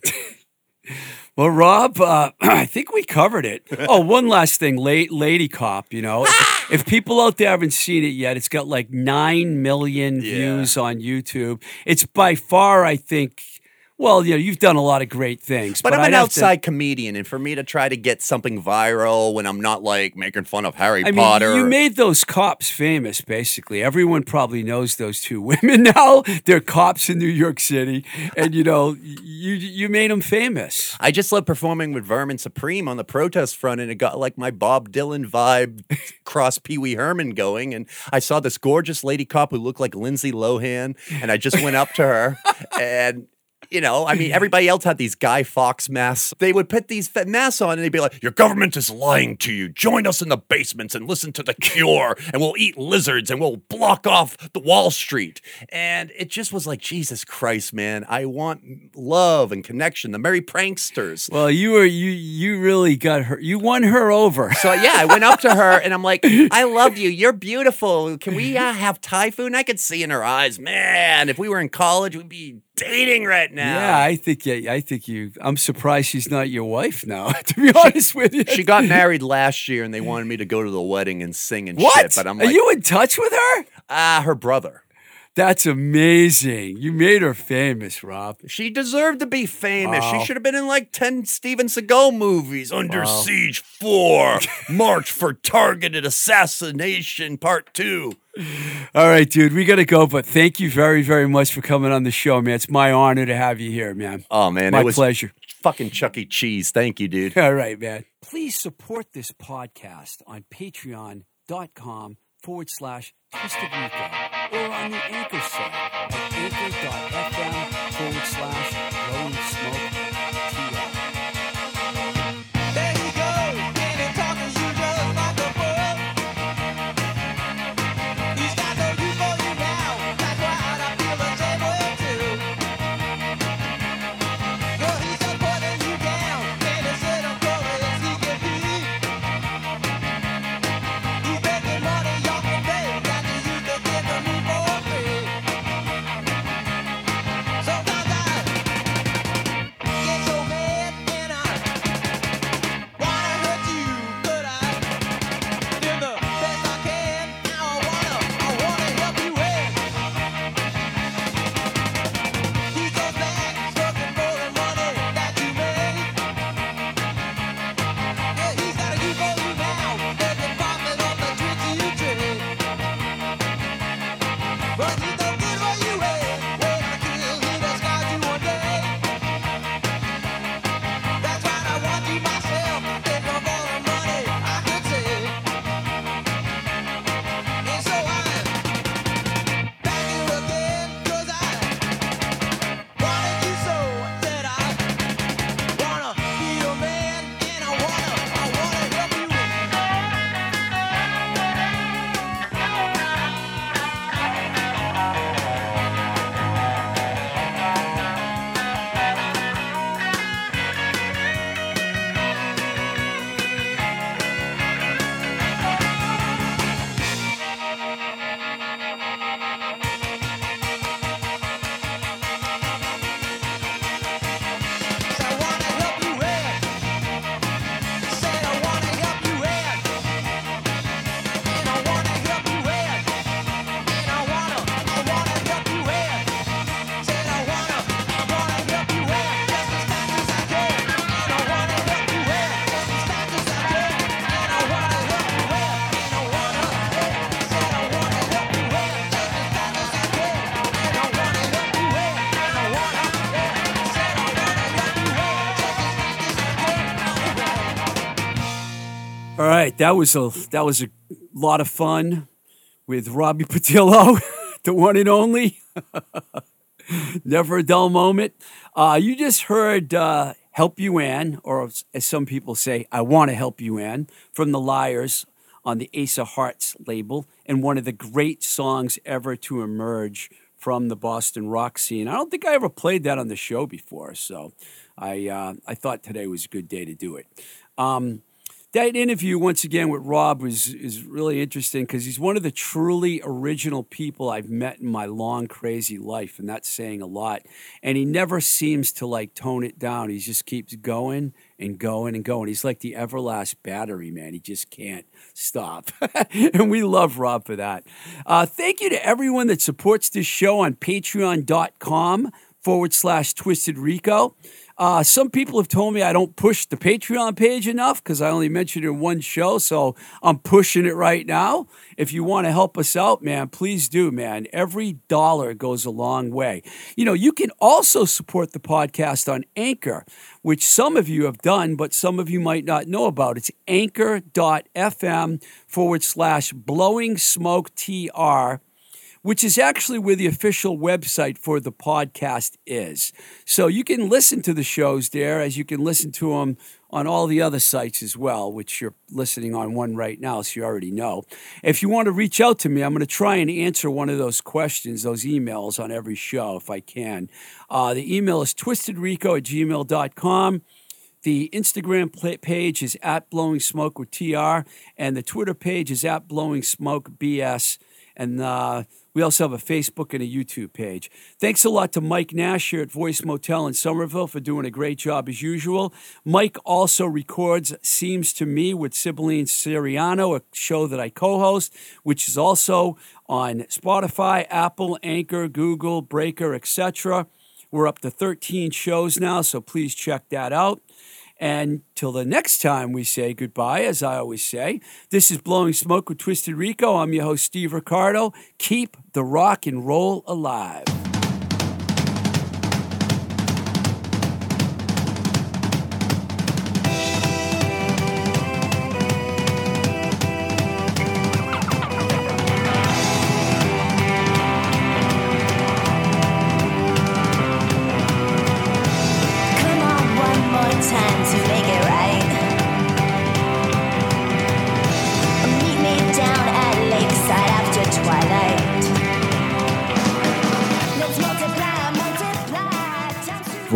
<laughs> Well, Rob, uh, <clears throat> I think we covered it. <laughs> Oh, one last thing, La- Lady Cop. You know, if, if people out there haven't seen it yet, it's got like nine million Yeah. views on YouTube. It's by far, I think. Well, you know, you've done a lot of great things, But, I'm I'd an have to- outside comedian, and for me to try to get something viral when I'm not like making fun of Harry I mean, Potter, you made those cops famous. Basically, everyone probably knows those two <laughs> women now. They're cops in New York City, and you know, you you made them famous. I just love performing with Vermin Supreme on the protest front, and it got like my Bob Dylan vibe <laughs> cross Pee Wee Herman going. And I saw this gorgeous lady cop who looked like Lindsay Lohan, and I just went up to her <laughs> and. You know, I mean, everybody else had these Guy Fawkes masks. They would put these masks on and they'd be like, Your government is lying to you. Join us in the basements and listen to The Cure, and we'll eat lizards and we'll block off the Wall Street. And it just was like, Jesus Christ, man. I want love and connection, the merry pranksters. Well, you were you you really got her. You won her over. <laughs> So yeah, I went up to her and I'm like, "I love you. You're beautiful. Can we uh, have Thai food?" And I could see in her eyes, man, if we were in college, we'd be dating right now. Yeah, I think yeah, I think you. I'm surprised she's not your wife now. <laughs> To be honest with you, She got married last year, and they wanted me to go to the wedding and sing and What? shit. But I'm like, Are you in touch with her? ah, her brother. That's amazing. You made her famous, Rob. She deserved to be famous. Wow. She should have been in like 10 Steven Seagal movies. Under Wow. Siege 4, March for Targeted Assassination Part 2. All right, dude, we got to go, but thank you very, very much for coming on the show, man. It's my honor to have you here, man. Oh, man. My it was pleasure. fucking Chuck E. Cheese. Thank you, dude. <laughs> All right, man. Please support this podcast on patreon.com forward slash Twisted or on the Anchor site that was a that was a lot of fun with Robbie Potylo, <laughs> the one and only. <laughs> Never a dull moment. Uh, you just heard uh, "Help You Ann," or as some people say, "I Want to Help You Ann" from the Lyres on the Ace of Hearts label, and one of the great songs ever to emerge from the Boston rock scene. I don't think I ever played that on the show before, so I uh, I thought today was a good day to do it. Um, that interview once again with Rob was is really interesting because he's one of the truly original people I've met in my long crazy life, and that's saying a lot. And he never seems to like tone it down. He just keeps going and going and going. He's like the everlast battery, man. He just can't stop. <laughs> and we love Rob for that. Uh, thank you to everyone that supports this show on patreon.com forward slash twisted rico. Uh, some people have told me I don't push the Patreon page enough because I only mentioned it in one show. So I'm pushing it right now. If you want to help us out, man, please do, man. Every dollar goes a long way. You know, you can also support the podcast on Anchor, which some of you have done, but some of you might not know about. It's anchor.fm forward slash blowing smoke TR which is actually where the official website for the podcast is. So you can listen to the shows there as you can listen to them on all the other sites as well, which you're listening on one right now, so you already know. If you want to reach out to me, I'm going to try and answer one of those questions, those emails on every show if I can. Uh, the email is twistedrico at gmail.com. The Instagram page is at Blowing Smoke with TR, and the Twitter page is at Blowing Smoke BS. And uh, we also have a Facebook and a YouTube page. Thanks a lot to Mike Nash here at Voice Motel in Somerville for doing a great job as usual. Mike also records Seems to Me with Sibylline Siriano, a show that I co host, which is also on Spotify, Apple, Anchor, Google, Breaker, etc. We're up to 13 shows now, so please check that out. And till the next time we say goodbye, as I always say, this is Blowing Smoke with Twisted Rico. I'm your host, Steve Ricardo. Keep the rock and roll alive.